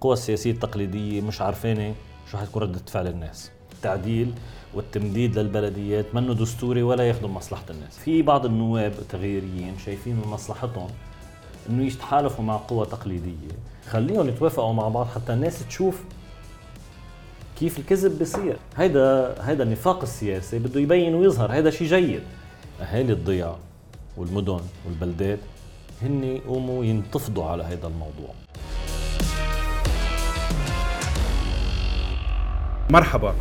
القوى السياسيه التقليديه مش عارفين شو حتكون ردة فعل الناس. التعديل والتمديد للبلديات منه دستوري ولا يخدم مصلحة الناس. في بعض النواب التغييريين شايفين من مصلحتهم إنه يتحالفوا مع قوى تقليدية. خليهم يتوافقوا مع بعض حتى الناس تشوف كيف الكذب بيصير. هيدا هيدا النفاق السياسي بده يبين ويظهر. هيدا شيء جيد. أهالي الضياع والمدن والبلدات هن يقوموا ينتفضوا على هذا الموضوع. مرحبا.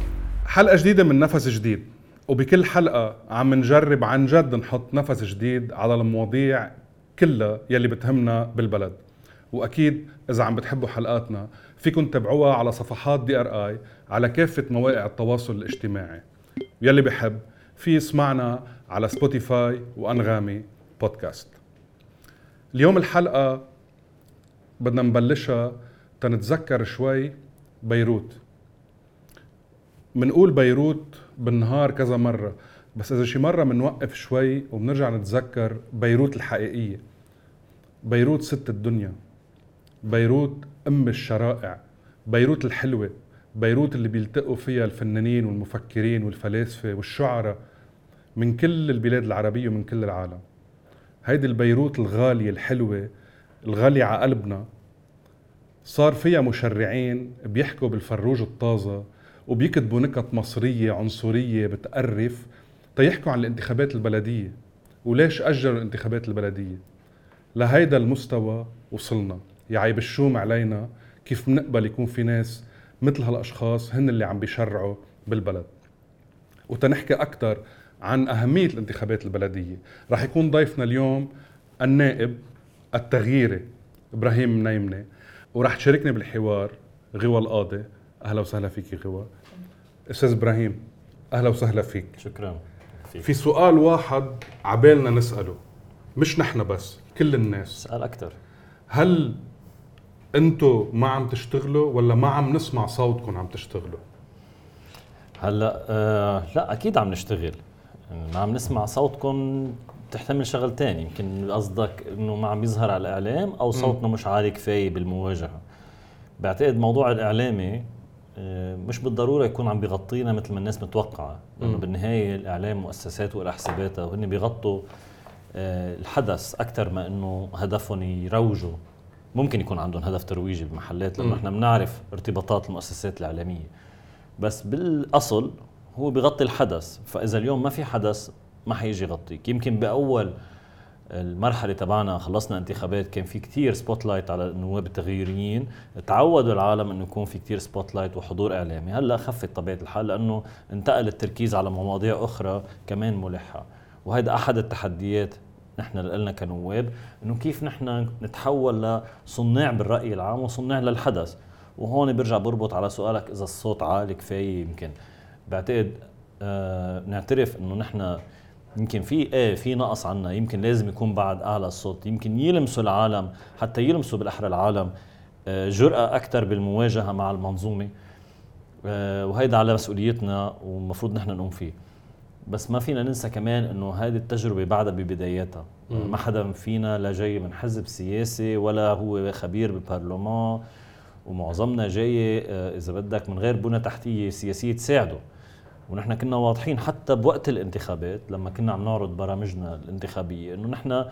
حلقة جديدة من نفس جديد. وبكل حلقة عم نجرب عن جد نحط نفس جديد على المواضيع كلها يلي بتهمنا بالبلد. وأكيد إذا عم بتحبوا حلقاتنا فيكم تتابعوها على صفحات دي ار اي على كافة مواقع التواصل الاجتماعي. يلي بحب في يسمعنا على سبوتيفاي وأنغامي بودكاست. اليوم الحلقة بدنا نبلشها تنتذكر شوي بيروت. منقول بيروت بالنهار كذا مرة بس إذا شي مرة منوقف شوي وبنرجع نتذكر بيروت الحقيقية. بيروت ست الدنيا. بيروت أم الشرائع. بيروت الحلوة. بيروت اللي بيلتقوا فيها الفنانين والمفكرين والفلاسفة والشعراء من كل البلاد العربية ومن كل العالم. هيدي البيروت الغالية الحلوة الغالية على قلبنا. صار فيها مشرعين بيحكوا بالفروج الطازة. وبيكتبوا نكت مصرية عنصرية بتقرف تيحكوا عن الانتخابات البلدية وليش أجلوا الانتخابات البلدية. لهيدا المستوى وصلنا. يا عيب الشوم علينا كيف بنقبل يكون في ناس مثل هالأشخاص هن اللي عم بيشرعوا بالبلد. وتنحكي أكثر عن أهمية الانتخابات البلدية. رح يكون ضيفنا اليوم النائب التغييري إبراهيم نايمنة. ورح تشاركني بالحوار غوى القاضي. أهلا وسهلا فيك غوى. أستاذ إبراهيم أهلا وسهلا فيك. شكرا. فيك. في سؤال واحد عبالنا نسأله مش نحن بس كل الناس. سأل أكثر. هل أنتوا ما عم تشتغلوا ولا ما عم نسمع صوتكم عم تشتغلوا؟ هلأ آه لا أكيد عم نشتغل. ما عم نسمع صوتكم تحتمل شغلتين يمكن قصدك إنه ما عم يظهر على الإعلام أو صوتنا مش عالي كفاية بالمواجهة. بعتقد موضوع الإعلامي مش بالضرورة يكون عم بيغطينا مثل ما الناس متوقعة. لأنه بالنهاية الإعلام مؤسسات ولا حساباتها وهن بيغطوا آه، الحدث أكثر ما إنه هدفهم يروجوا. ممكن يكون عندهم هدف ترويجي بمحلات لأنه إحنا بنعرف ارتباطات المؤسسات الإعلامية. بس بالأصل هو بيغطي الحدث فإذا اليوم ما في حدث ما حيجي يغطيك. يمكن بأول المرحلة تبعنا خلصنا انتخابات كان في كتير spotlight على النواب التغييريين تعودوا العالم إنه يكون في كتير spotlight وحضور إعلامي. هلأ خفت طبيعة الحال لأنه انتقل التركيز على مواضيع أخرى كمان ملحة. وهذا أحد التحديات نحن لنا كنواب إنه كيف نحن نتحول لصناع بالرأي العام وصناع للحدث. وهون برجع بربط على سؤالك إذا الصوت عالي كفاية يمكن. بعتقد آه نعترف إنه نحن يمكن في إيه في نقص عنا. يمكن لازم يكون بعد أعلى الصوت. يمكن يلمسوا العالم حتى يلمسوا بالاحرى العالم. آه جرأة أكثر بالمواجهة مع المنظومة. آه وهيدا على مسؤوليتنا والمفروض نحن نقوم فيه. بس ما فينا ننسى كمان إنه هذه التجربة بعدها ببداياتها. ما حدا فينا لا جاي من حزب سياسي ولا هو خبير بالبرلمان ومعظمنا جاي آه، إذا بدك من غير بنى تحتية سياسية تساعده. ونحن كنا واضحين حتى بوقت الانتخابات لما كنا عم نعرض برامجنا الانتخابية إنه نحن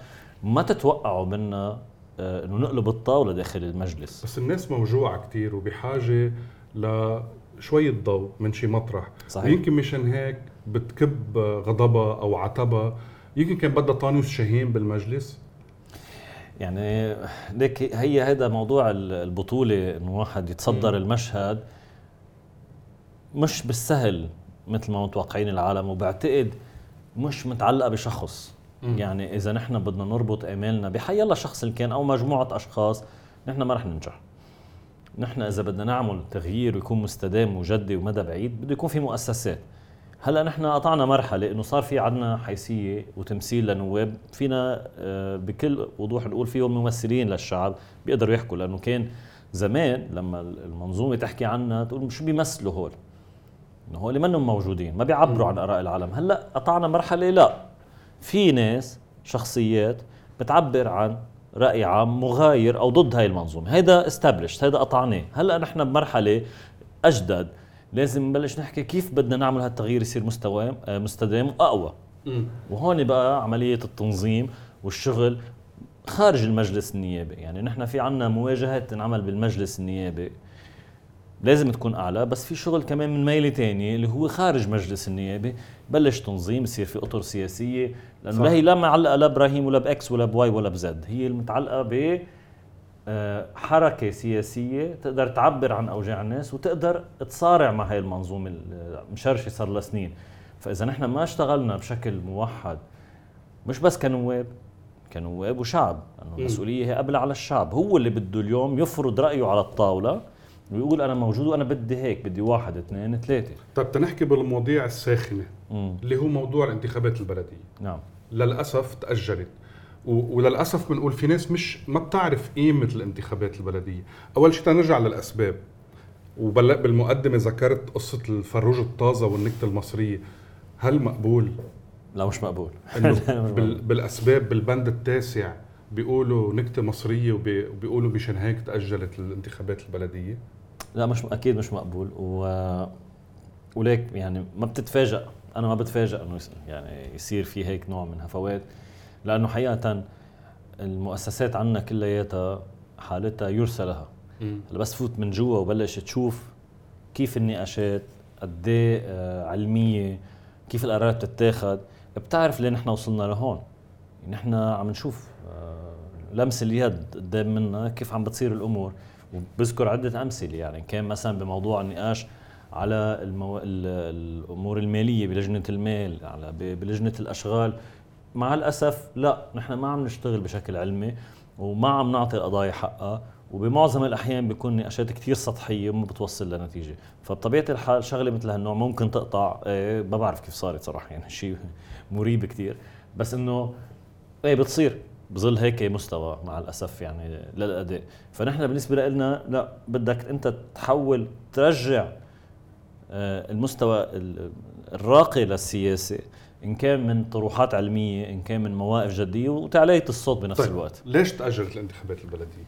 ما تتوقعوا منا آه، إنه نقلب الطاولة داخل المجلس. بس الناس موجوعة كثير وبحاجة لشويه ضوء من شي مطرح. صحيح. ويمكن مشان هيك بتكب غضبها أو عتبها يمكن كان بدها طانوس شاهين بالمجلس. يعني ليك هي هذا موضوع البطولة إنه واحد يتصدر م. المشهد مش بالسهل. مثل ما متوقعين العالم وبعتقد مش متعلقة بشخص. م. يعني إذا نحن بدنا نربط امالنا بحي الله شخص اللي كان أو مجموعة أشخاص نحن ما رح ننجح. نحن إذا بدنا نعمل تغيير ويكون مستدام وجدي ومدى بعيد بده يكون في مؤسسات. هلأ نحن قطعنا مرحلة إنه صار في عندنا حيثية وتمثيل لنواب فينا آه، بكل وضوح نقول فيهم ممثلين للشعب بيقدروا يحكوا لأنه كان زمان لما المنظومة تحكي عنا تقول شو بيمثلوا هول؟ إنه هول منهم موجودين ما بيعبروا عن آراء العالم. هلأ قطعنا مرحلة لا. في ناس شخصيات بتعبر عن رأي عام مغاير أو ضد هاي المنظومة. هيدا استابلش هيدا قطعناه. هلأ نحن بمرحلة أجدد. لازم نبلش نحكي كيف بدنا نعمل هالتغيير يصير مستوى آه، مستدام وأقوى. وهون بقى عملية التنظيم والشغل خارج المجلس النيابي. يعني نحن في عنا مواجهات تنعمل بالمجلس النيابي. لازم تكون أعلى بس في شغل كمان من ميلة تانية اللي هو خارج مجلس النيابي بلش تنظيم يصير في أطر سياسية لأنه لا هي لا معلقة لا إبراهيم ولا بإكس ولا بواي ولا بزد. هي المتعلقة ب آه، حركة سياسية تقدر تعبر عن أوجاع الناس وتقدر تصارع مع هاي المنظومة المشرشة صار لها سنين. فإذا نحن ما اشتغلنا بشكل موحد مش بس كنواب كنواب وشعب لأنه المسؤولية هي قبل على الشعب. هو اللي بده اليوم يفرض رأيه على الطاولة ويقول أنا موجود وأنا بدي هيك بدي واحد اثنين ثلاثة. طيب تنحكي بالمواضيع الساخنة مم. اللي هو موضوع الانتخابات البلدية. نعم. للأسف تأجلت. وللأسف بنقول في ناس مش ما بتعرف قيمة الانتخابات البلدية، أول شيء تنرجع للأسباب. وبالمقدمه ذكرت قصة الفروج الطازة والنكتة المصرية، هل مقبول؟ لا مش مقبول. إنه بالأسباب بالبند التاسع بيقولوا نكتة مصرية وبيقولوا مشان هيك تأجلت الانتخابات البلدية؟ لا مش أكيد مش مقبول. و وليك يعني ما بتتفاجئ أنا ما بتفاجئ إنه يعني يصير في هيك نوع من هفوات لأنه حقيقه المؤسسات عنا كلياتها حالتها يرثى لها. هلأ بس فوت من جوا وبلش تشوف كيف النقاشات قد إيه، آه علمية كيف القرارات بتتاخذ بتعرف ليه نحن وصلنا لهون. نحن عم نشوف آه لمس اليد قدام منا كيف عم بتصير الأمور. وبذكر عدة أمثلة يعني. كان مثلا بموضوع النقاش على المو... الأمور المالية بلجنة المال على بلجنة الأشغال. مع الأسف لا نحن ما عم نشتغل بشكل علمي وما عم نعطي القضايا حقها وبمعظم الأحيان بيكون نقاشات كثير سطحية وما بتوصل لنتيجة. فبطبيعة الحال شغلة مثل هالنوع ممكن تقطع إيه ما بعرف كيف صارت صراحة يعني. شيء مريب كثير بس إنه إيه بتصير. بظل هيك مستوى مع الأسف يعني للأداء. فنحن بالنسبة لنا لا بدك أنت تحول ترجع آه، المستوى الراقي للسياسة إن كان من طروحات علمية إن كان من مواقف جدية وتعليه الصوت بنفس طيب. الوقت. ليش تاجلت الانتخابات البلدية؟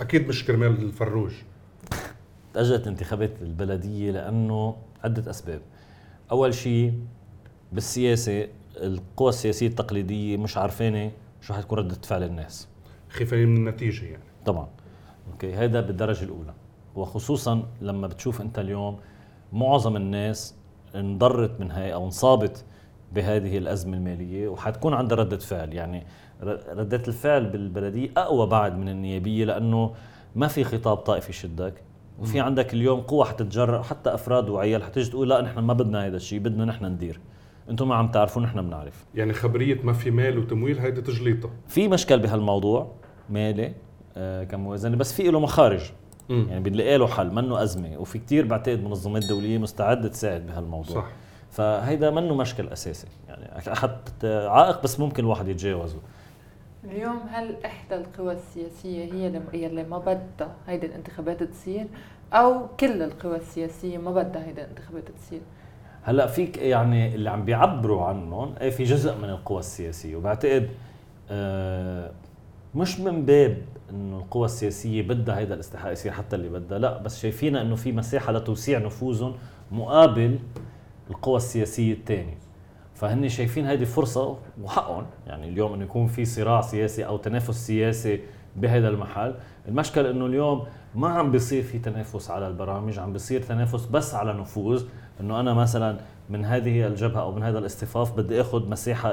أكيد مش كرمال الفروج. تاجلت الانتخابات البلدية لأنه عدة أسباب. أول شيء بالسياسة القوى السياسية التقليدية مش عارفينه شو حتكون ردة فعل الناس؟ خايفين من النتيجة يعني. طبعا. أوكي هذا بالدرجة الأولى. وخصوصا لما بتشوف أنت اليوم معظم الناس انضرت من هاي أو انصابت بهذه الأزمة المالية وحتكون عندها ردة فعل. يعني ردة الفعل بالبلدية أقوى بعد من النيابية لأنه ما في خطاب طائفي يشدك. وفي عندك اليوم قوة حتتجرأ حتى أفراد وعيال حتيجي تقول لا نحن ما بدنا هذا الشيء بدنا نحن ندير. أنتم ما عم تعرفوا نحن بنعرف. يعني خبرية ما في مال وتمويل هيدي تجليطة. في مشكل بهالموضوع مالي آه كموازنة بس في له مخارج. م. يعني بنلاقي له حل منه أزمة وفي كتير بعتقد منظمات دولية مستعدة تساعد بهالموضوع صح. فهيدا منه مشكل أساسي. يعني حتى عائق بس ممكن الواحد يتجاوزه. اليوم هل إحدى القوى السياسية هي اللي ما بدها هيدي الانتخابات تصير؟ أو كل القوى السياسية ما بدها هيدي الانتخابات تصير؟ هلا فيك يعني اللي عم بيعبروا عنهم إيه في جزء من القوى السياسية. وبعتقد آه مش من باب إنه القوى السياسية بدها هيدا الاستحقاق يصير حتى اللي بدها لا بس شايفين إنه في مساحة لتوسيع نفوذهم مقابل القوى السياسية الثانية فهن شايفين هذه فرصة وحقهم يعني اليوم إنه يكون في صراع سياسي أو تنافس سياسي بهذا المحل. المشكل إنه اليوم ما عم بيصير في تنافس على البرامج عم بيصير تنافس بس على نفوذ. إنه أنا مثلا من هذه الجبهة أو من هذا الاصطفاف بدي آخذ مساحه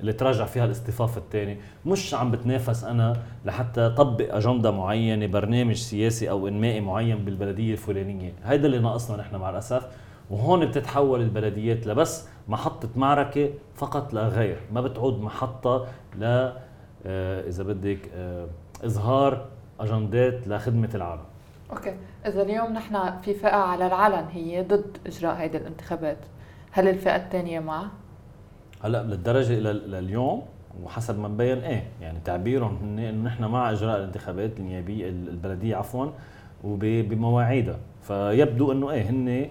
اللي, تراجع فيها الاصطفاف الثاني مش عم بتنافس أنا لحتى طبق أجندة معينة برنامج سياسي أو إنمائي معين بالبلدية الفلانية. هيدا اللي ناقصنا نحن مع الأسف. وهون بتتحول البلديات لبس محطة معركة فقط لا غير. ما بتعود محطة ل آه، إذا بدك آه، إظهار أجندات لخدمة العالم. أوكي. إذا اليوم نحن في فئة على العلن هي ضد إجراء هيدي الانتخابات. هل الفئة الثانية مع؟ هلأ للدرجة إلى اليوم وحسب ما مبين إيه يعني تعبيرهم هن إنه نحن مع إجراء الانتخابات النيابية البلدية عفوا وبمواعيدها فيبدو إنه إيه هن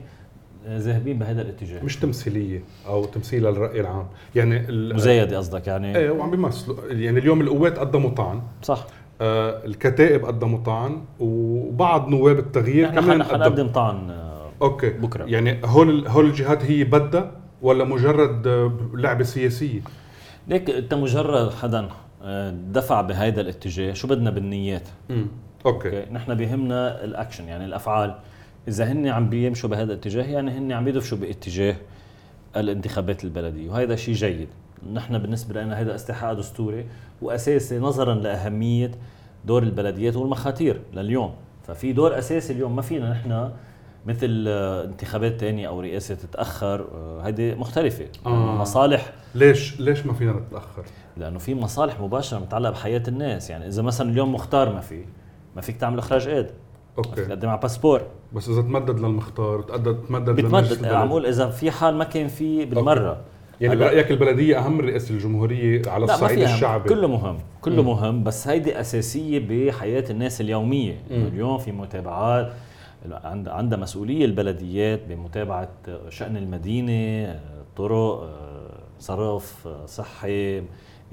ذاهبين بهذا الاتجاه. مش تمثيلية أو تمثيل للرأي العام. يعني مزايدة قصدك يعني؟ إيه وعم بيمثلوا. يعني اليوم القوات قدموا طعن. صح. الكتائب قدموا طعن وبعض نواب التغيير إحنا كمان حنقدم طعن آه، أوكي. بكرة. يعني هول هول الجهات هي بدها ولا مجرد آه، لعبة سياسية؟ ليك انت مجرد حدا آه، دفع بهذا الاتجاه شو بدنا بالنيات؟ امم okay. okay. نحن بيهمنا الأكشن يعني الأفعال. إذا هن عم بيمشوا بهذا الاتجاه يعني هن عم يدفشوا باتجاه الانتخابات البلدية وهذا شيء جيد. نحن بالنسبة لنا هذا استحقاق دستوري وأساسي نظرا لأهمية دور البلديات والمخاتير لليوم. ففي دور أساسي اليوم ما فينا نحن مثل آه، انتخابات تانية أو رئاسة تتأخر آه، هيدي مختلفة. آه. مصالح ليش؟ ليش ما فينا نتأخر؟ لأنه في مصالح مباشرة متعلقة بحياة الناس. يعني إذا مثلا اليوم مختار ما في ما فيك تعمل إخراج فيك okay. تقدم على باسبور. بس إذا تمدد للمختار تقدر تمدد بتمدد. عم أقول إذا في حال ما كان في بالمرة. يعني برأيك البلدية أهم من رئاسه الجمهورية على الصعيد الشعبي؟ كله مهم كله مم. مهم بس هيدي أساسية بحياة الناس اليومية. اليوم في متابعات عند عندها مسؤولية البلديات بمتابعة شأن المدينة طرق صرف صحي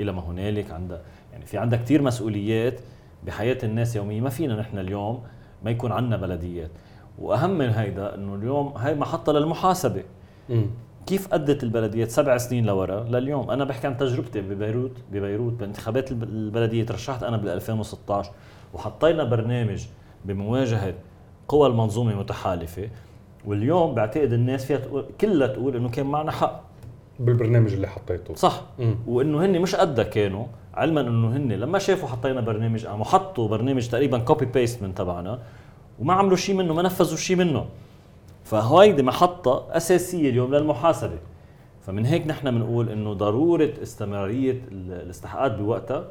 إلى ما هنالك. عندها يعني في عندها كثير مسؤوليات بحياة الناس يوميا ما فينا نحن اليوم ما يكون عندنا بلديات. وأهم من هيدا إنه اليوم هاي محطة للمحاسبة. مم. كيف أدت البلديات سبع سنين لورا لليوم؟ أنا بحكي عن تجربتي ببيروت ببيروت بانتخابات الب- البلدية ترشحت أنا بال 2016 وحطينا برنامج بمواجهة قوى المنظومة المتحالفه واليوم بعتقد الناس فيها تقول كلها تقول إنه كان معنا حق. بالبرنامج اللي حطيته. صح. مم. وإنه هن مش قدها كانوا علما إنه هن لما شافوا حطينا برنامج قاموا حطوا برنامج تقريبا copy paste من تبعنا وما عملوا شيء منه ما نفذوا شيء منه. فهيدي محطة أساسية اليوم للمحاسبة. فمن هيك نحن بنقول إنه ضرورة استمرارية ال- الاستحقاقات بوقتها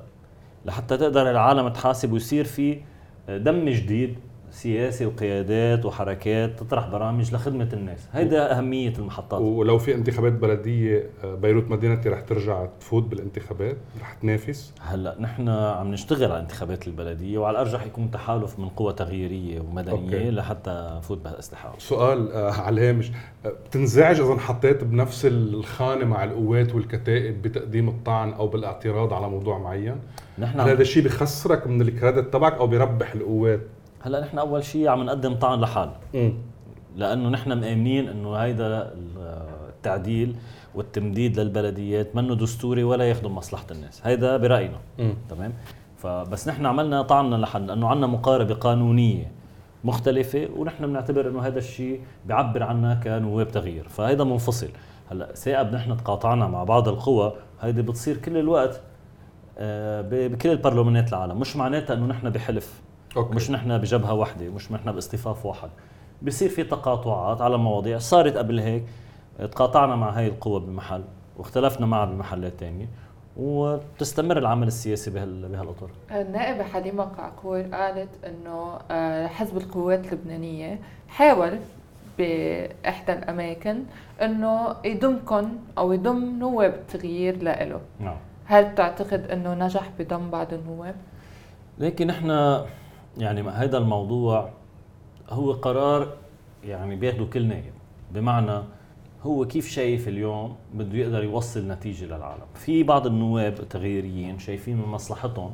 لحتى تقدر العالم تحاسب ويصير في دم جديد سياسي وقيادات وحركات تطرح برامج لخدمة الناس. هيدا أهمية المحطات. ولو في انتخابات بلدية آه، بيروت مدينتي رح ترجع تفوت بالانتخابات رح تنافس؟ هلأ نحن عم نشتغل على انتخابات البلدية وعلى الأرجح يكون تحالف من قوى تغييرية ومدنية أوكي. لحتى نفوت بهالاستحقاق سؤال آه، على الهامش. آه، بتنزعج إذا انحطيت بنفس الخانة مع القوات والكتائب بتقديم الطعن أو بالاعتراض على موضوع معين؟ نحن هل هذا. الشيء بخسرك من الكريدت تبعك أو بيربح القوات؟ هلا نحن أول شيء عم نقدم طعن لحالنا امم لأنه نحن مآمنين إنه هيدا التعديل والتمديد للبلديات منه دستوري ولا يخدم مصلحة الناس. هيدا برأينا. تمام؟ فبس نحن عملنا طعنا لحل لأنه عندنا مقاربة قانونية مختلفة ونحن بنعتبر إنه هذا الشيء بيعبر عنا كنواب تغيير، فهيدا منفصل، هلا ثاقب نحن تقاطعنا مع بعض القوى، هيدي بتصير كل الوقت آه، بكل البرلمانات العالم، مش معناتها إنه نحن بحلف، أوكي. مش نحن بجبهة واحدة، مش نحن باصطفاف واحد، بصير في تقاطعات على مواضيع، صارت قبل هيك تقاطعنا مع هاي القوى بمحل واختلفنا معها بمحلات تانية وبتستمر العمل السياسي بهال بهالأطر. النائبة حليمة قعقور قالت إنه آه، حزب القوات اللبنانية حاول بإحدى الأماكن إنه يضمكم أو يضم نواب التغيير لإله، نعم. هل تعتقد إنه نجح بضم بعض النواب؟ لكن نحن يعني هذا الموضوع هو قرار يعني بياخده كل نائب بمعنى هو كيف شايف اليوم بده يقدر يوصل نتيجة للعالم. في بعض النواب التغييريين شايفين من مصلحتهم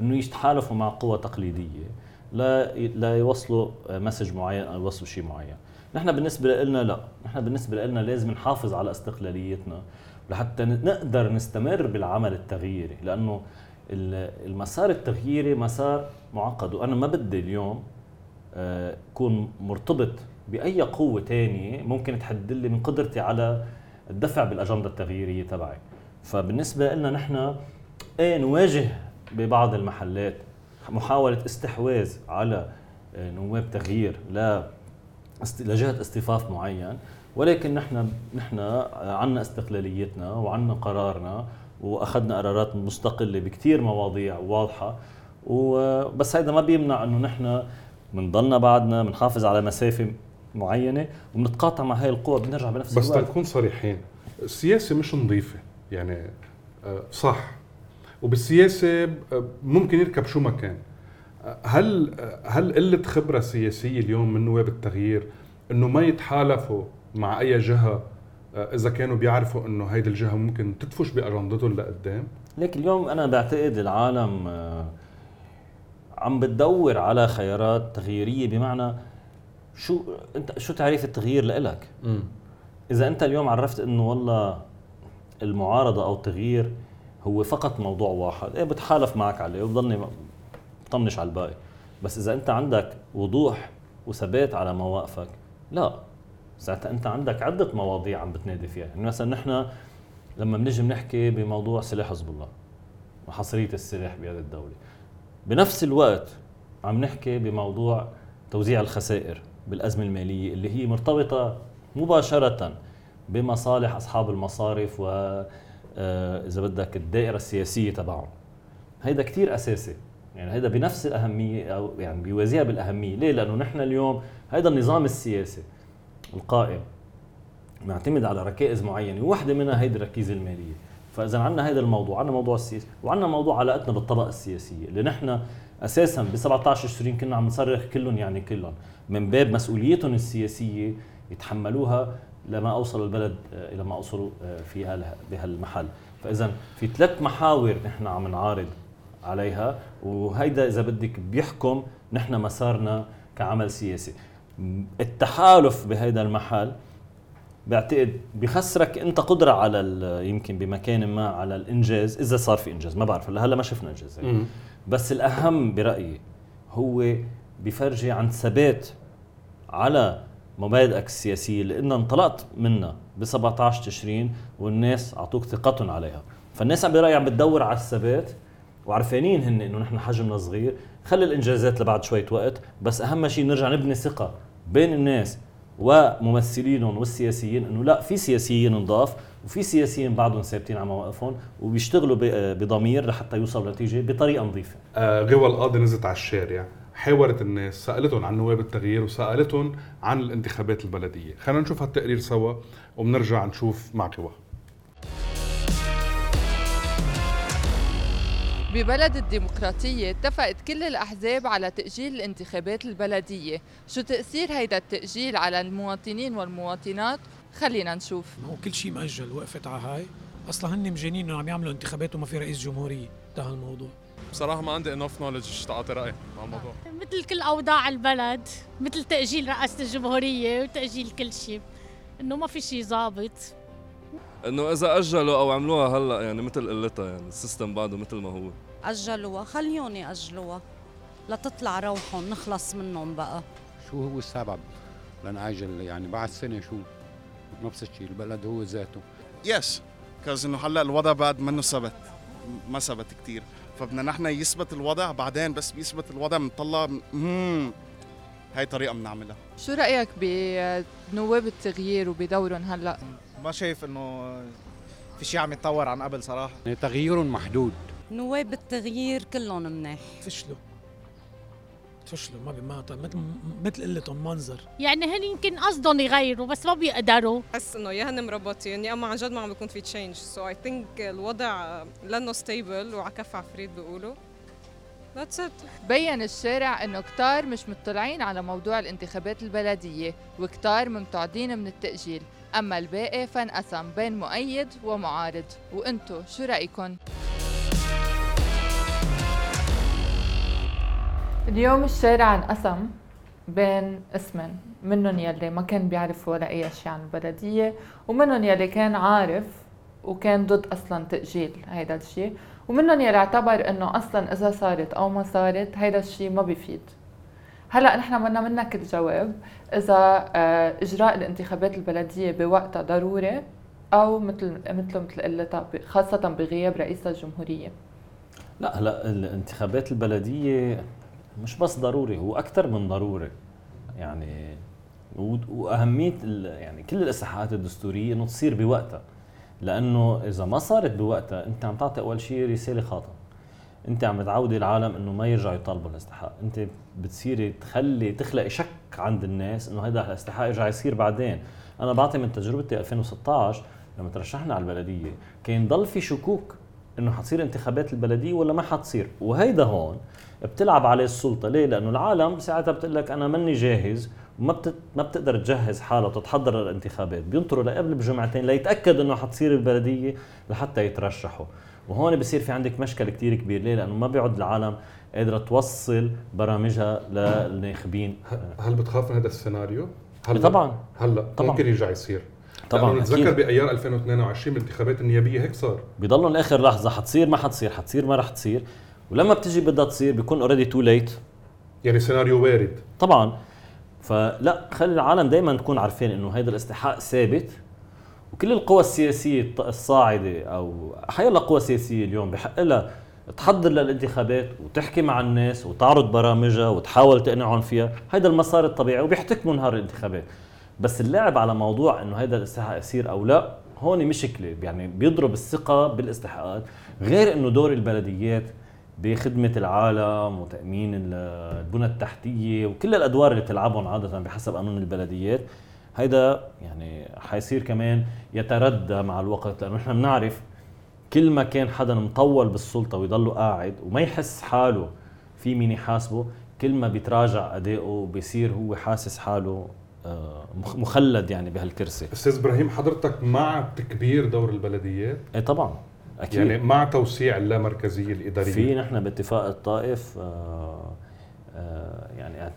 إنه يتحالفوا مع قوى تقليدية لا لا يوصلوا مسج معين أو يوصلوا شيء معين. نحن بالنسبة لنا لا. نحن بالنسبة لنا لازم نحافظ على استقلاليتنا لحتى نقدر نستمر بالعمل التغييري. لأنه ال- المسار التغييري مسار معقد. وأنا ما بدي اليوم آه، أكون مرتبط بأي قوة تانية ممكن تحد لي من قدرتي على الدفع بالأجندة التغييرية تبعي. فبالنسبة لنا نحن إيه نواجه ببعض المحلات محاولة استحواذ على آه، نواب تغيير لا لجهة اصطفاف معين. ولكن نحن نحن عندنا استقلاليتنا وعندنا قرارنا وأخذنا قرارات مستقلة بكثير مواضيع واضحة. وبس هيدا ما بيمنع إنه نحن بنضلنا بعدنا بنحافظ على مسافة معينة وبنتقاطع مع هاي القوى بنرجع بنفس بس الوقت. تنكون صريحين. السياسة مش نظيفة يعني آه، صح. وبالسياسة آه، ممكن يركب شو ما كان. آه، هل هل قلة خبرة سياسية اليوم من نواب التغيير إنه ما يتحالفوا مع أي جهة إذا كانوا بيعرفوا إنه هيدي الجهة ممكن تدفش بأجندتهم لقدام؟ ليك اليوم أنا بعتقد العالم عم بتدور على خيارات تغييرية بمعنى شو أنت شو تعريف التغيير لإلك؟ إذا أنت اليوم عرفت إنه والله المعارضة أو التغيير هو فقط موضوع واحد إيه بتحالف معك عليه وبضلني بطنش على الباقي. بس إذا أنت عندك وضوح وثبات على مواقفك لا. ساعتها انت عندك عدة مواضيع عم بتنادي فيها. يعني مثلا نحن لما بنجي بنحكي بموضوع سلاح حزب الله وحصرية السلاح بيد الدولة بنفس الوقت عم نحكي بموضوع توزيع الخسائر بالأزمة المالية اللي هي مرتبطة مباشرة بمصالح أصحاب المصارف و آه، إذا بدك الدائرة السياسية تبعهم. هيدا كثير أساسي. يعني هيدا بنفس الأهمية أو يعني بيوازيها بالأهمية. ليه؟ لأنه نحن اليوم هيدا النظام السياسي القائم معتمد على ركائز معينة وواحده منها هيدي الركيزة المالية. فإذا عندنا هذا الموضوع عندنا موضوع السياسي وعندنا موضوع علاقتنا بالطبقه السياسية اللي نحن أساسا ب 17 تشرين كنا عم نصرخ كلهم يعني كلهم من باب مسؤوليتهم السياسية يتحملوها لما اوصل البلد آه، إلى ما أوصلوا آه، في بهالمحل. فإذا في ثلاث محاور نحن عم نعارض عليها وهيدا إذا بدك بيحكم نحن مسارنا كعمل سياسي. التحالف بهيدا المحل بعتقد بخسرك انت قدرة على يمكن بمكان ما على الإنجاز إذا صار في إنجاز. ما بعرف هلا ما شفنا إنجاز بس الأهم برأيي هو بفرجي عن ثبات على مبادئك السياسية اللي انت انطلقت منها ب 17 تشرين والناس أعطوك ثقتهم عليها. فالناس عم برأيي عم بتدور على الثبات وعرفانين هن إنه نحن حجمنا صغير. خلي الإنجازات لبعد شوية وقت بس أهم شيء نرجع نبني ثقة بين الناس وممثلينهم والسياسيين إنه لا في سياسيين نضاف وفي سياسيين بعضهم ثابتين على مواقفهم وبيشتغلوا بضمير لحتى يوصلوا لنتيجه بطريقة نظيفة. آه غوى القاضي نزلت على الشارع حاورت الناس سألتهم عن نواب التغيير وسألتهم عن الانتخابات البلدية خلينا نشوف هالتقرير سوا وبنرجع نشوف مع قوى ببلد الديمقراطية اتفقت كل الأحزاب على تأجيل الانتخابات البلدية شو تأثير هيدا التأجيل على المواطنين والمواطنات؟ خلينا نشوف. هو كل شيء مأجل وقفت على هاي. أصلا هن مجانين إنه عم يعملوا انتخابات وما في رئيس جمهورية انتهى الموضوع. بصراحة ما عندي انف نولج تعطي رأي على الموضوع. مثل كل أوضاع البلد مثل تأجيل رئاسة الجمهورية وتأجيل كل شيء إنه ما في شيء ظابط. إنه إذا أجلوا أو عملوها هلأ يعني مثل قلتها يعني السيستم بعده مثل ما هو. أجلوها خليهم يأجلوها لتطلع روحهم نخلص منهم بقى. شو هو السبب لنعجل يعني بعد سنة شو؟ نفس الشيء البلد هو ذاته. يس كاز إنه هلأ الوضع بعد منه ثبت ما ثبت كثير فبدنا نحن يثبت الوضع بعدين بس بيثبت الوضع بنطلع امم هاي طريقة بنعملها. شو رأيك بنواب التغيير وبدورهم هلأ؟ ما شايف إنه في شيء عم يتطور عن قبل صراحة. يعني تغيير محدود. نواب التغيير كلهم منيح. فشلوا فشلوا ما ما مثل مثل قلتهم منظر. يعني هن يمكن قصدهم يغيروا بس ما بيقدروا. بحس إنه يا هن مربطين يا اما عن جد ما عم بيكون في change so I think الوضع لأنه stable وعلى كف عفريت بيقولوا. That's it. بين الشارع إنه كتار مش مطلعين على موضوع الانتخابات البلدية وكتار ممتعضين من التأجيل. أما الباقي فانقسم بين مؤيد ومعارض وأنتو شو رايكم اليوم الشارع انقسم بين اسمين منهم يلي ما كان بيعرف ولا أي شيء عن البلدية ومنهم يلي كان عارف وكان ضد أصلا تأجيل هيدا الشيء ومنهم يلي اعتبر إنه أصلا إذا صارت أو ما صارت هيدا الشيء ما بيفيد هلا نحن بدنا منك الجواب إذا آه، إجراء الانتخابات البلدية بوقتها ضروري أو مثل مثل مثل قلتها خاصة بغياب رئيس الجمهورية. لا هلا الانتخابات البلدية مش بس ضروري هو أكثر من ضروري. يعني وأهمية يعني كل الإصلاحات الدستورية إنه تصير بوقتها. لأنه إذا ما صارت بوقتها أنت عم تعطي أول شيء رسالة خاطئة. انت عم تعودي العالم انه ما يرجعوا يطالبوا الاستحقاق. انت بتصيري تخلي تخلقي شك عند الناس انه هذا الاستحقاق يرجع يصير بعدين. أنا بعطي من تجربتي 2016 لما ترشحنا على البلدية كان ضل في شكوك انه حتصير انتخابات البلدية ولا ما حتصير. وهيدا هون بتلعب عليه السلطة. ليه؟ لأنه العالم ساعتها بتقول لك أنا ماني جاهز وما. ما بتقدر تجهز حالها وتتحضر للانتخابات. بينطروا لقبل بجمعتين ليتأكد إنه حتصير البلدية لحتى يترشحوا. وهون بصير في عندك مشكل كتير كبير. ليه؟ لأنه ما بيعد العالم قادرة توصل برامجها للناخبين. هل بتخاف من هذا السيناريو؟ هلا طبعا. هلا طبعا. ممكن يرجع يصير. طبعا نتذكر بأيار 2022 بالانتخابات النيابية هيك صار. بضلوا لآخر لحظة حتصير ما حتصير حتصير ما رح تصير. ولما بتجي بدها تصير بيكون already too late يعني سيناريو وارد. طبعا. فلا خلي العالم دائما تكون عارفين إنه هذا الاستحقاق ثابت. وكل القوى السياسية الصاعدة أو حيلا قوى سياسية اليوم بحق لها تحضر للانتخابات وتحكي مع الناس وتعرض برامجها وتحاول تقنعهم فيها. هذا المسار الطبيعي وبيحتكموا نهار الانتخابات. بس اللعب على موضوع إنه هذا الاستحقاق يصير أو لا هون مشكلة. يعني بيضرب الثقة بالاستحقاقات غير إنه دور البلديات بخدمة العالم وتأمين البنى التحتية وكل الأدوار اللي بتلعبهم عادة بحسب قانون البلديات هيدا يعني حيصير كمان يتردى مع الوقت لأنه نحن بنعرف كل ما كان حدا مطول بالسلطة ويضله قاعد وما يحس حاله في مين يحاسبه كل ما بيتراجع أدائه بيصير هو حاسس حاله آه، مخلد يعني بهالكرسي. أستاذ إبراهيم حضرتك مع تكبير دور البلديات؟ إيه طبعا أكيد. يعني مع توسيع اللامركزية الإدارية؟ في نحن باتفاق الطائف آه آه يعني آه،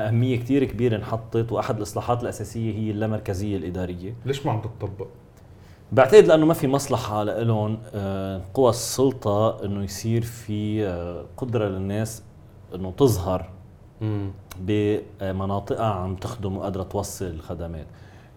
أهمية كثير كبيرة انحطت وأحد الإصلاحات الأساسية هي اللامركزية الإدارية. ليش ما عم تطبق؟ بعتقد لأنه ما في مصلحة لهم آه، قوى السلطة إنه يصير في قدرة للناس إنه تظهر بمناطقها عم تخدم وقادرة توصل الخدمات.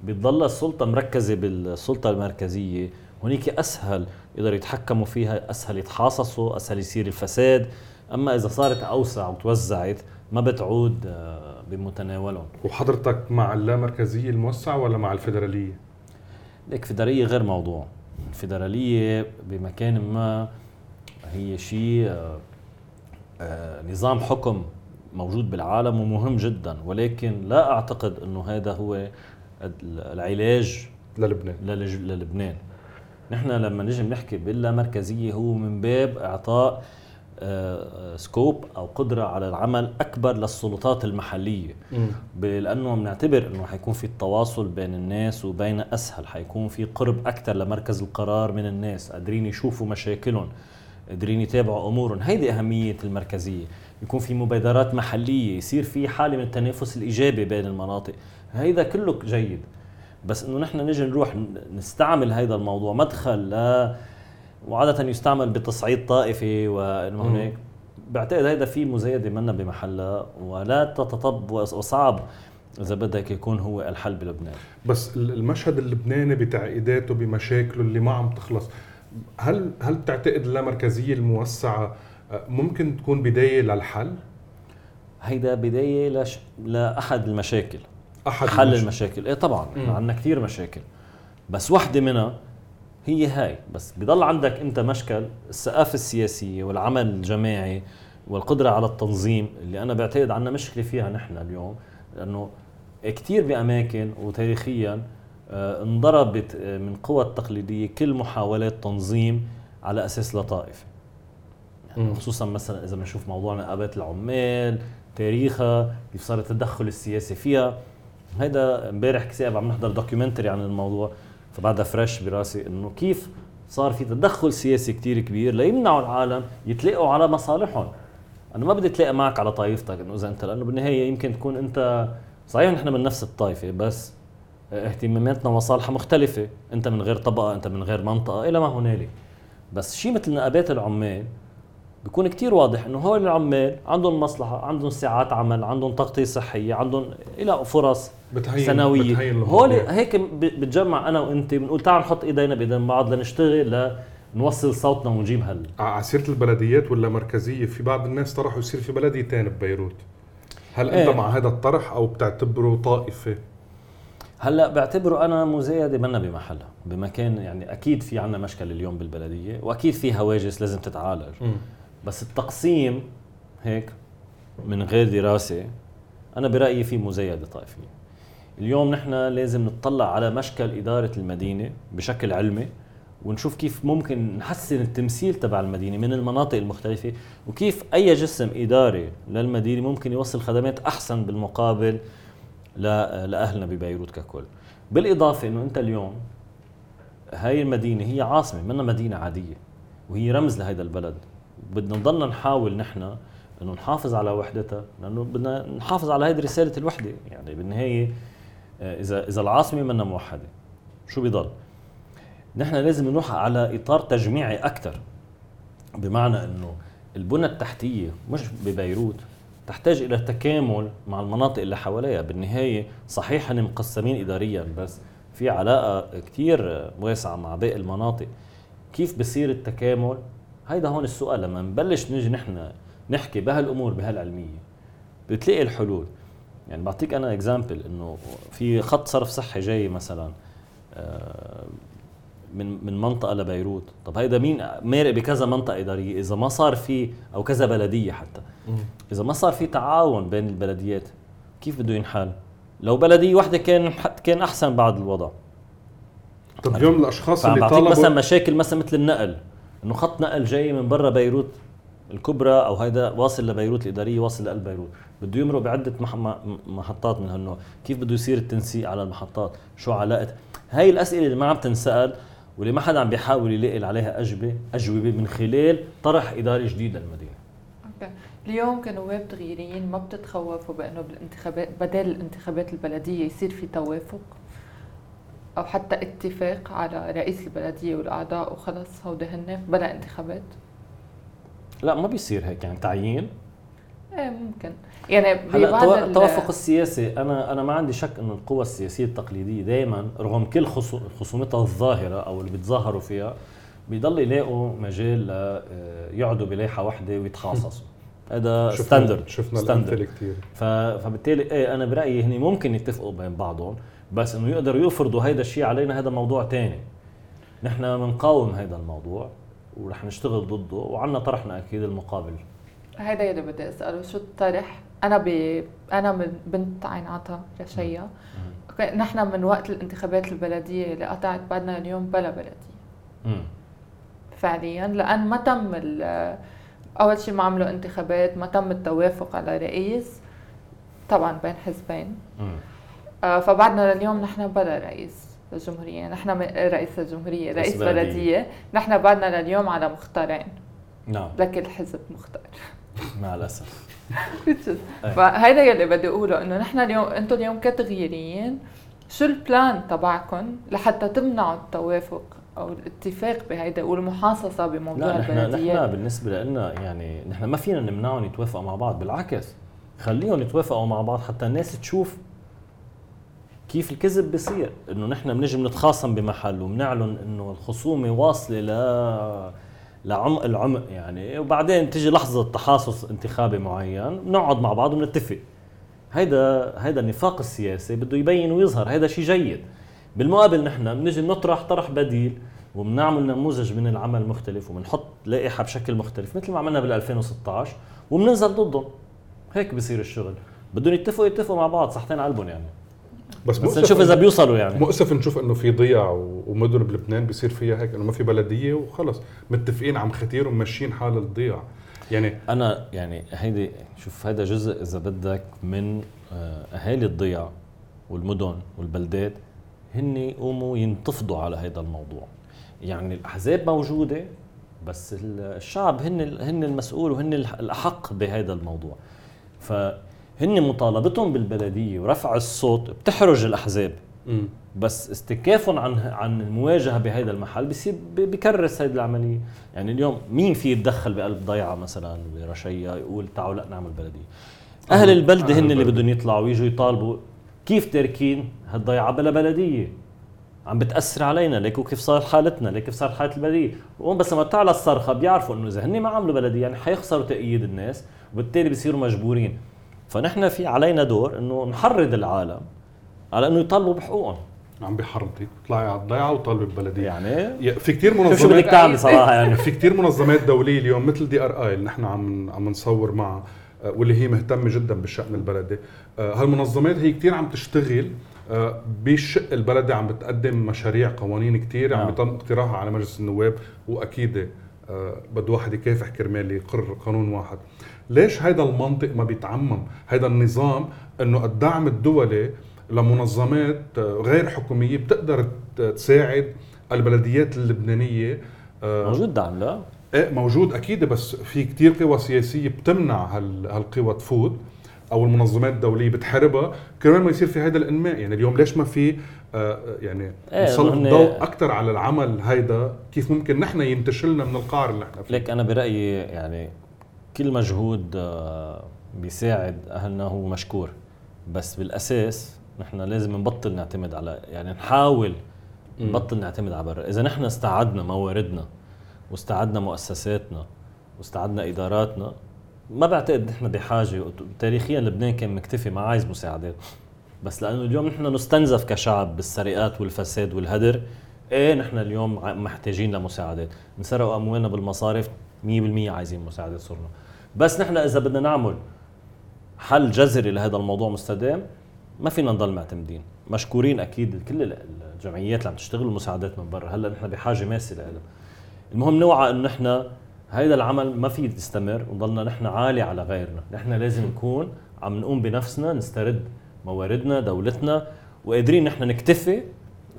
بتضل السلطة مركزة بالسلطة المركزية هنيك أسهل يقدروا يتحكموا فيها أسهل يتحاصصوا أسهل يصير الفساد. أما إذا صارت أوسع وتوزعت ما بتعود آه، بمتناولهم. وحضرتك مع اللامركزية الموسعة ولا مع الفيدرالية؟ ليك فيدرالية غير موضوع. الفيدرالية بمكان ما هي شيء آه، آه، نظام حكم موجود بالعالم ومهم جدا. ولكن لا أعتقد إنه هذا هو العلاج للبنان. للبنان. نحن لما نجي بنحكي باللامركزية هو من باب إعطاء سكوب أو قدرة على العمل أكبر للسلطات المحلية. لأنه بنعتبر إنه حيكون في التواصل بين الناس وبين أسهل. حيكون في قرب أكثر لمركز القرار من الناس قادرين يشوفوا مشاكلهم قادرين يتابعوا أمورهم. هيدي أهمية المركزية. يكون في مبادرات محلية يصير في حالة من التنافس الإيجابي بين المناطق. هيدا كله جيد. بس إنه نحن نجي نروح نستعمل هذا الموضوع مدخل ل وعادة يستعمل بتصعيد طائفي وانه هيك بعتقد هيدا في مزايده منا بمحلها ولا تتطب وصعب إذا بدك يكون هو الحل بلبنان. بس المشهد اللبناني بتعقيداته بمشاكله اللي ما عم تخلص هل هل بتعتقد اللامركزية الموسعة آه، ممكن تكون بداية للحل؟ هيدا بداية لش... لأحد المشاكل. أحد حل المشاكل, المشاكل. إيه طبعا عندنا كثير مشاكل. بس وحدة منها هي هاي. بس بضل عندك انت مشكل الثقافه السياسيه والعمل الجماعي والقدرة على التنظيم اللي أنا بعتقد عندنا مشكلة فيها نحن اليوم. لأنه كثير بأماكن وتاريخيا آه، انضربت آه، من قوى التقليدية كل محاولات تنظيم على أساس لطائف يعني خصوصا مثلا إذا بنشوف موضوع نقابات العمال تاريخها كيف صار التدخل السياسي فيها. هيدا امبارح كثير عم نحضر documentary عن الموضوع. فبعدها fresh براسي إنه كيف صار في تدخل سياسي كتير كبير ليمنعوا العالم يتلاقوا على مصالحهم. أنا ما بدي اتلاقى معك على طائفتك إنه إذا أنت لأنه بالنهاية يمكن تكون أنت صحيح نحن من نفس الطائفه بس اهتماماتنا ومصالحها مختلفة. أنت من غير طبقة أنت من غير منطقة إلى ما هنالك. بس شيء مثل نقابات العمال بيكون كتير واضح إنه هول العمال عندهم مصلحة عندهم ساعات عمل عندهم تغطية صحية عندهم إلى فرص. بتهين سنوية. بتهين هول هيك بتجمع أنا وأنت بنقول تعال نحط إيدينا بايدين بعض لنشتغل لنوصل صوتنا ونجيب هال على سيرة البلديات ولا مركزية؟ في بعض الناس طرحوا يصير في بلديتين ببيروت. هل أنت إيه؟ مع هذا الطرح أو بتعتبره طائفة؟ هلا بعتبره أنا مزايدة منا بمحلها بمكان يعني أكيد في عنا مشكله اليوم بالبلدية وأكيد في هواجس لازم تتعالج. م. بس التقسيم هيك من غير دراسة أنا برأيي في مزايدة طائفيه اليوم نحن لازم نطلع على مشكل إدارة المدينة بشكل علمي ونشوف كيف ممكن نحسن التمثيل تبع المدينة من المناطق المختلفة وكيف أي جسم إداري للمدينة ممكن يوصل خدمات أحسن بالمقابل ل- لأهلنا ببيروت ككل. بالإضافة إنه أنت اليوم هاي المدينة هي عاصمة منها مدينة عادية وهي رمز لهذا البلد. بدنا نضلنا نحاول نحن إنه نحافظ على وحدتها لأنه بدنا نحافظ على هذه رسالة الوحدة. يعني بالنهاية اذا إذا العاصمة منا موحدة شو بيضل نحن لازم نروح على إطار تجميعي أكثر بمعنى إنه البنى التحتية مش ببيروت تحتاج إلى تكامل مع المناطق اللي حواليها. بالنهاية صحيح هن مقسمين اداريا بس في علاقة كثير واسعة مع باقي المناطق. كيف بصير التكامل؟ هيدا هون السؤال. لما نبلش نيجي نحن نحكي بهالأمور بهالعلمية بتلاقي الحلول. يعني بعطيك أنا اكزامبل إنه في خط صرف صحي جاي مثلا آه، من من منطقة لبيروت. طب هيدا مين مارق بكذا منطقة؟ اداريه إذا ما صار في أو كذا بلدية حتى. إذا ما صار في تعاون بين البلديات كيف بده ينحل؟ لو بلدية واحدة كان كان أحسن بعد الوضع. طب اليوم الأشخاص فعم اللي طالبوا مثلا مشاكل مثلا مثل النقل. إنه خط نقل جاي من برا بيروت الكبرى أو هيدا واصل لبيروت الإدارية واصل لقلب بيروت. بده يمرق بعدة محطات من هالنوع. كيف بده يصير التنسيق على المحطات؟ شو علاقة؟ هاي الأسئلة اللي ما عم تنسأل واللي ما حدا عم بيحاول يلاقي عليها أجوبة أجوبة من خلال طرح إداري جديد للمدينة. أوكي. اليوم كنواب تغييريين ما بتتخوفوا بأنه بالانتخابات بدل الانتخابات البلدية يصير في توافق؟ أو حتى اتفاق على رئيس البلدية والأعضاء وخلص هودي هن بلا انتخابات؟ لا ما بيصير هيك. يعني تعيين إيه ممكن. يعني هلا التوافق السياسي. أنا أنا ما عندي شك إنه القوى السياسية التقليدية دائما رغم كل خصو- خصومتها الظاهرة أو اللي بيتظاهروا فيها بيضل يلاقوا مجال ل آه، يقعدوا بلائحة واحدة ويتخاصصوا هذا standard شفنا standard. الأمثلة كثير. فبالتالي إيه أنا برأيي هني ممكن يتفقوا بين بعضهم بس إنه يقدروا يفرضوا هيدا الشيء علينا هذا موضوع تاني. نحن بنقاوم هذا الموضوع ورح نشتغل ضده وعنا طرحنا أكيد المقابل. هيدا يلي بدي أسأله شو الطرح؟ أنا ب أنا من بنت عين عطا رشيا. نحن من وقت الانتخابات البلدية اللي قطعت بعدنا اليوم بلا بلدية. مم. فعليا لأن ما تم أول شيء ما عملوا انتخابات ما تم التوافق على رئيس طبعا بين حزبين. آه، فبعدنا لليوم نحن بلا رئيس للجمهورية. نحن رئيس الجمهورية رئيس. بلدية. نحن بعدنا لليوم على مختارين. نعم. لكل حزب مختار. مع الأسف. فهيدا يلي بدي أقوله إنه نحن اليوم أنتم اليوم كتغييريين شو البلان تبعكم لحتى تمنعوا التوافق أو الاتفاق بهيدا والمحاصصة بموضوع لا نحن نحن البلديات؟ بالنسبة لنا يعني نحن ما فينا نمنعهم يتوافقوا مع بعض بالعكس. خليهم يتوافقوا مع بعض حتى الناس تشوف كيف الكذب بصير إنه نحن بنجي بنتخاصم بمحل وبنعلن إنه الخصومة واصلة ل لعمق العمق يعني وبعدين تيجي لحظة تحاصص انتخابي معين بنقعد مع بعض وبنتفق هيدا هيدا النفاق السياسي بده يبين ويظهر هيدا شيء جيد. بالمقابل نحن بنجي بنطرح طرح بديل وبنعمل نموذج من العمل مختلف وبنحط لائحة بشكل مختلف مثل ما عملنا بال 2016 وبننزل ضدهم. هيك بصير الشغل. بدهم يتفقوا يتفقوا مع بعض صحتين قلبهم يعني. بس, بس نشوف إذا بيوصلوا يعني. مؤسف نشوف إنه في ضياع ومدن بلبنان بيصير فيها هيك إنه ما في بلدية وخلص. متفقين عم ختير وماشيين حال الضياع يعني أنا يعني هيدي شوف هذا جزء إذا بدك من آه، أهالي الضياع والمدن والبلدات هن يقوموا ينتفضوا على هذا الموضوع. يعني الأحزاب موجودة بس ال- الشعب هن هن المسؤول وهن الأحق بهذا الموضوع. فهن مطالبتهم بالبلدية ورفع الصوت بتحرج الأحزاب مم. بس استكافهم عن عن المواجهة بهذا المحل بصير بكرس هذه العملية، يعني اليوم مين في يتدخل بقلب ضيعة مثلا برشيا يقول تعالوا لأ نعمل بلدية. أهل البلده هن اللي. بدهم يطلعوا ويجوا يطالبوا كيف تاركين هالضيعة بلا بلدية؟ عم بتأثر علينا ليكوا كيف صار حالتنا ليك كيف صارت حالة البلدية وهم بس لما تعلى الصرخة بيعرفوا إنه إذا هن ما عملوا بلدية يعني حيخسروا تأييد الناس وبالتالي بصيروا مجبورين فنحن في علينا دور إنه نحرض العالم على إنه يطالبوا بحقوقهم. عم بحرضي طلعي على الضيعه وطالبي بالبلديه يعني في كثير شوف شو بدك منظمات تعمل صراحة يعني؟ في كثير منظمات دولية اليوم مثل دي آر آي اللي نحن عم عم نصور معها آه، واللي هي مهتمة جدا بالشأن البلدي. آه، هالمنظمات هي كثير عم تشتغل آه، بالشق البلدي عم بتقدم مشاريع قوانين كثير عم نعم. يتم اقتراحها على مجلس النواب وأكيد بده واحد يكافح كرمال يقر قانون واحد. ليش هيدا المنطق ما بيتعمم؟ هيدا النظام إنه الدعم الدولي لمنظمات آه، غير حكومية بتقدر تساعد البلديات اللبنانية آه، موجود دعم لا. إيه موجود أكيد بس في كتير قوى سياسية بتمنع هالقوى تفوت. أو المنظمات الدولية بتحاربها كرمال ما يصير في هذا الإنماء. يعني اليوم ليش ما في آه يعني إيه نسلط الضوء أكثر على العمل هيدا؟ كيف ممكن نحن ينتشلنا من القعر اللي نحن فيه ليك أنا برأيي يعني كل مجهود آه بيساعد أهلنا هو مشكور. بس بالأساس نحن لازم نبطل نعتمد على يعني نحاول نبطل نعتمد على برا. إذا نحن استعدنا مواردنا واستعدنا مؤسساتنا واستعدنا إداراتنا ما بعتقد نحن بحاجة. تاريخيا لبنان كان مكتفي ما عايز مساعدات بس لأنه اليوم نحن نستنزف كشعب بالسرقات والفساد والهدر إيه نحن اليوم محتاجين لمساعدات انسرقوا أموالنا بالمصارف 100% عايزين مساعدات صرنا. بس نحن إذا بدنا نعمل حل جذري لهذا الموضوع مستدام ما فينا نضل معتمدين مشكورين أكيد كل الجمعيات اللي عم تشتغل المساعدات من برا. هلأ نحن بحاجة ماسة لها المهم نوعى إنه نحن هذا العمل ما في يستمر ونضلنا نحن عالي على غيرنا. نحن لازم نكون عم نقوم بنفسنا نسترد مواردنا دولتنا وقادرين نحن نكتفي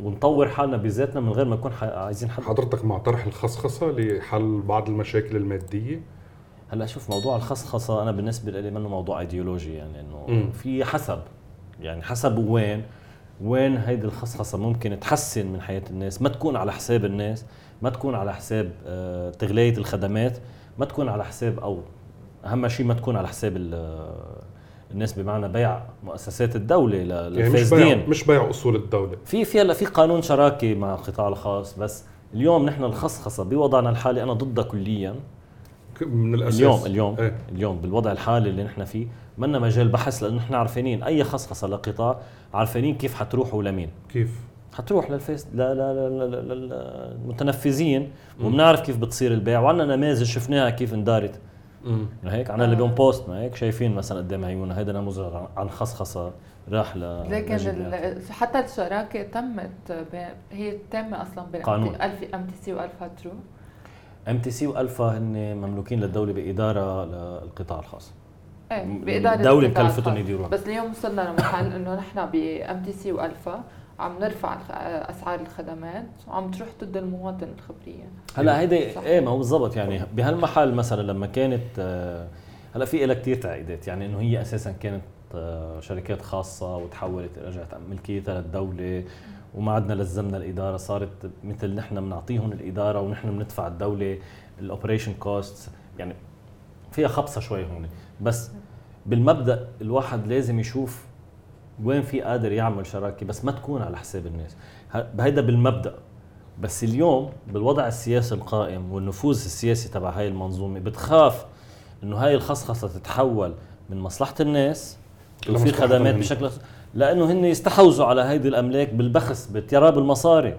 ونطور حالنا بذاتنا من غير ما نكون عايزين حد. حضرتك مع طرح الخصخصة لحل بعض المشاكل المادية؟ هلأ شوف موضوع الخصخصة أنا بالنسبة لي منه موضوع ايديولوجي يعني إنه في حسب. يعني حسب وين وين هيدي الخصخصة ممكن تحسن من حياة الناس ما تكون على حساب الناس. ما تكون على حساب آه، تغلية الخدمات ما تكون على حساب أو أهم شيء ما تكون على حساب الناس بمعنى بيع مؤسسات الدولة للفاسدين يعني مش بيع مش بيع أصول الدولة. في في هلا في قانون شراكة مع القطاع الخاص بس اليوم نحن الخصخصة بوضعنا الحالي أنا ضدها كليا. من الأساس. اليوم اليوم إيه؟ اليوم بالوضع الحالي اللي نحن فيه منا مجال بحث لأنه نحن عارفين أي خصخصة لقطاع عارفين كيف حتروح ولمين. كيف؟ حتروح للفيس للمتنفذين وبنعرف كيف بتصير البيع. وعندنا نماذج شفناها كيف اندارت. هيك عنا ليبان بوست ما هيك؟ شايفين مثلا قدام عيوننا. هيدا نموذج عن خصخصة راح ل لكن حتى الشراكة تمت هي تامة أصلا بين قانون. MTC والفا ترو. MTC والفا هن مملوكين للدولة بإدارة للقطاع الخاص. إيه بإدارة الدولة مكلفتهم يديروها. بس اليوم وصلنا لمحل إنه نحن ب MTC والفا عم نرفع أسعار الخدمات وعم تروح ضد المواطن الخبرية. هلا هيدي إيه ما هو بالضبط يعني بهالمحل مثلا لما كانت آه، هلا في لها كثير تعقيدات يعني إنه هي أساسا كانت آه، شركات خاصة وتحولت رجعت ملكيتها للدوله وما عدنا لزمنا الإدارة صارت مثل نحن بنعطيهم الإدارة ونحن بندفع الدولة ال operation cost يعني فيها خبصة شوي هون. بس بالمبدأ الواحد لازم يشوف وين في قادر يعمل شراكة؟ بس ما تكون على حساب الناس. هيدا بالمبدأ. بس اليوم بالوضع السياسي القائم والنفوذ السياسي تبع هاي المنظومة بتخاف إنه هاي الخصخصة تتحول من مصلحة الناس وفي خدمات بشكل لأنه هن يستحوذوا على هيدي الأملاك بالبخس بتراب المصاري.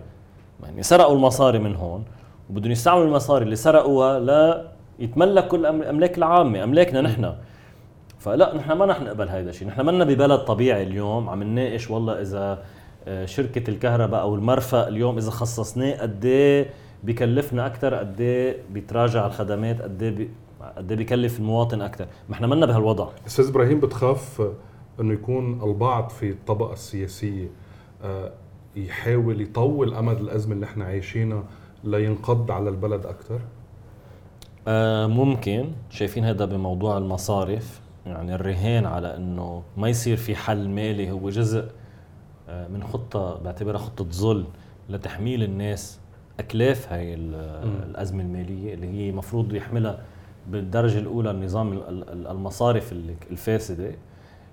يعني سرقوا المصاري من هون وبدهم يستعملوا المصاري اللي سرقوها لا يتملكوا الأملاك العامة أملاكنا نحن. فلا نحن ما رح نقبل هذا الشيء نحن منا ببلد طبيعي اليوم عم نناقش والله إذا آه، شركة الكهرباء أو المرفأ اليوم إذا خصصناه قد إيه بكلفنا أكثر قد إيه بيتراجع الخدمات قد إيه قد إيه بكلف المواطن أكثر ما إحنا منا بهالوضع. أستاذ إبراهيم بتخاف إنه يكون البعض في الطبقة السياسية آه، يحاول يطول أمد الأزمة اللي إحنا عايشينها لينقض على البلد أكثر آه ممكن. شايفين هذا بموضوع المصارف. يعني الرهان على إنه ما يصير في حل مالي هو جزء آه، من خطة بعتبرها خطة ظل لتحميل الناس أكلاف هاي الأزمة المالية اللي هي المفروض يحملها بالدرجة الأولى النظام المصارف الفاسدة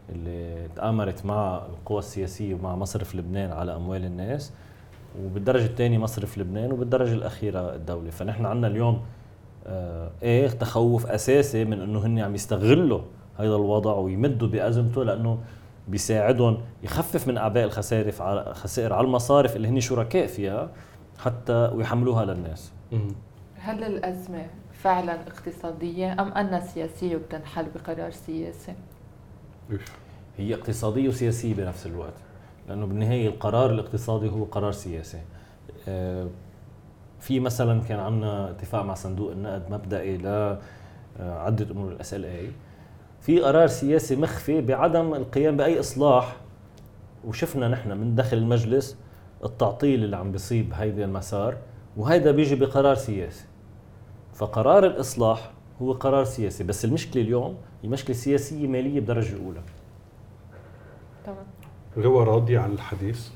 اللي تآمرت مع القوى السياسية ومع مصرف لبنان على أموال الناس وبالدرجة الثانية مصرف لبنان وبالدرجة الأخيرة الدولة. فنحن عندنا اليوم آه إيه تخوف أساسي من إنه هن عم يستغلوا هذا الوضع ويمدوا بأزمته لأنه بيساعدهم يخفف من أعباء الخسائر على خسائر على المصارف اللي هن شركاء فيها حتى ويحملوها للناس. هل الأزمة فعلا اقتصادية أم انها سياسية وبتنحل بقرار سياسي؟ هي اقتصادية وسياسية بنفس الوقت لأنه بالنهاية القرار الاقتصادي هو قرار سياسي. أه في مثلا كان عندنا اتفاق مع صندوق النقد مبدئي ل آه، عده امور الاس ال اي في قرار سياسي مخفي بعدم القيام بأي إصلاح. وشفنا نحن من داخل المجلس التعطيل اللي عم بيصيب هيدا المسار وهيدا بيجي بقرار سياسي. فقرار الإصلاح هو قرار سياسي بس المشكلة اليوم هي مشكلة سياسية مالية بدرجة أولى. تمام. غوى راضية عن الحديث.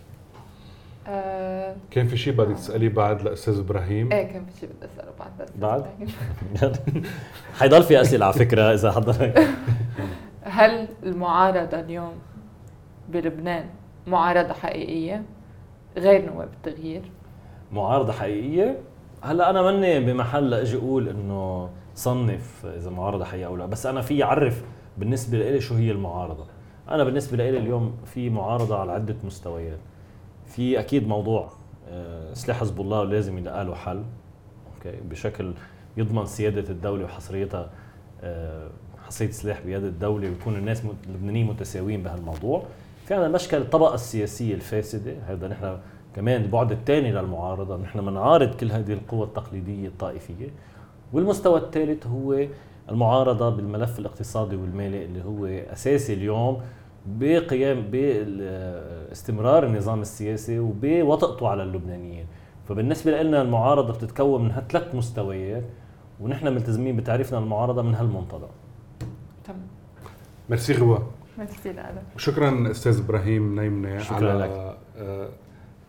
آه كان في شيء بدك تسأليه بعد لأستاذ إبراهيم؟ إيه كان في شيء بدي أسأله بعد بس بعد؟ حيضل في أسئلة على فكرة إذا حضرتك. هل المعارضة اليوم بلبنان معارضة حقيقية غير نواب التغيير؟ معارضة حقيقية؟ هلأ أنا ماني بمحل أجي أقول إنه صنف إذا معارضة حقيقية أو لا بس أنا في أعرف بالنسبة لي شو هي المعارضة. أنا بالنسبة لي اليوم في معارضة على عدة مستويات. في أكيد موضوع آه، سلاح حزب الله لازم يلقى له حل أوكي؟ بشكل يضمن سيادة الدولة وحصريتها آه، حصرية السلاح بيد الدولة ويكون الناس اللبنانيين متساويين بهالموضوع. في عندنا مشكل الطبقة السياسية الفاسدة هذا نحن كمان البعد الثاني للمعارضة نحن بنعارض كل هذه القوى التقليدية الطائفية. والمستوى الثالث هو المعارضة بالملف الاقتصادي والمالي اللي هو أساسي اليوم بقيام باستمرار النظام السياسي وبوطئته على اللبنانيين. فبالنسبة لنا المعارضة بتتكون من هالثلاث مستويات ونحن ملتزمين بتعريفنا المعارضه من هالمنطلق تمام ميرسي غوى ميرسي شكرا أستاذ إبراهيم نيمنة شكراً على لك. آه،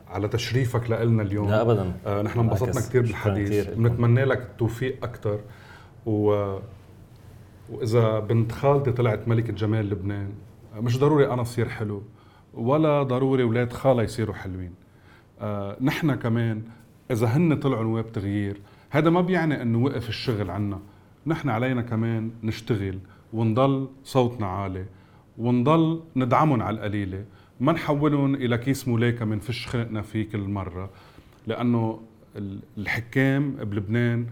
على تشريفك لنا اليوم. لا ابدا. آه، نحن انبسطنا. كثير بالحديث. بنتمنى لك التوفيق أكثر و... وإذا بنت خالتي طلعت ملكة جمال لبنان مش ضروري أنا اصير حلو ولا ضروري أولاد خالة يصيروا حلوين. آه نحن كمان إذا هن طلعوا نواب تغيير هذا ما بيعني إنه وقف الشغل عنا. نحن علينا كمان نشتغل ونضل صوتنا عالي ونضل ندعمهم على القليلة. ما نحولهم إلى كيس ملاكه منفش خلقنا فيه كل مرة لأنه ال- الحكام بلبنان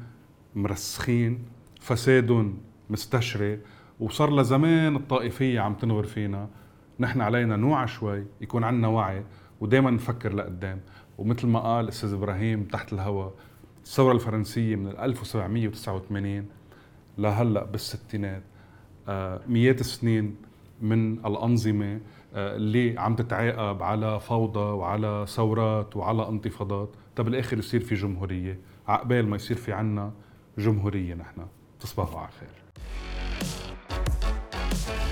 مرسخين فسادهم مستشري وصار لزمان الطائفية عم تنغر فينا. نحن علينا نوعى شوي يكون عندنا وعي ودائما نفكر لقدام. ومثل ما قال أستاذ إبراهيم تحت الهواء الثورة الفرنسية من 1789 لهلأ بالستينات. آه، مئات السنين من الأنظمة آه، اللي عم تتعاقب على فوضى وعلى ثورات وعلى انتفاضات. طب بالآخر يصير في جمهورية. عقبال ما يصير في عنا جمهورية نحن. تصبحوا على خير. Bye.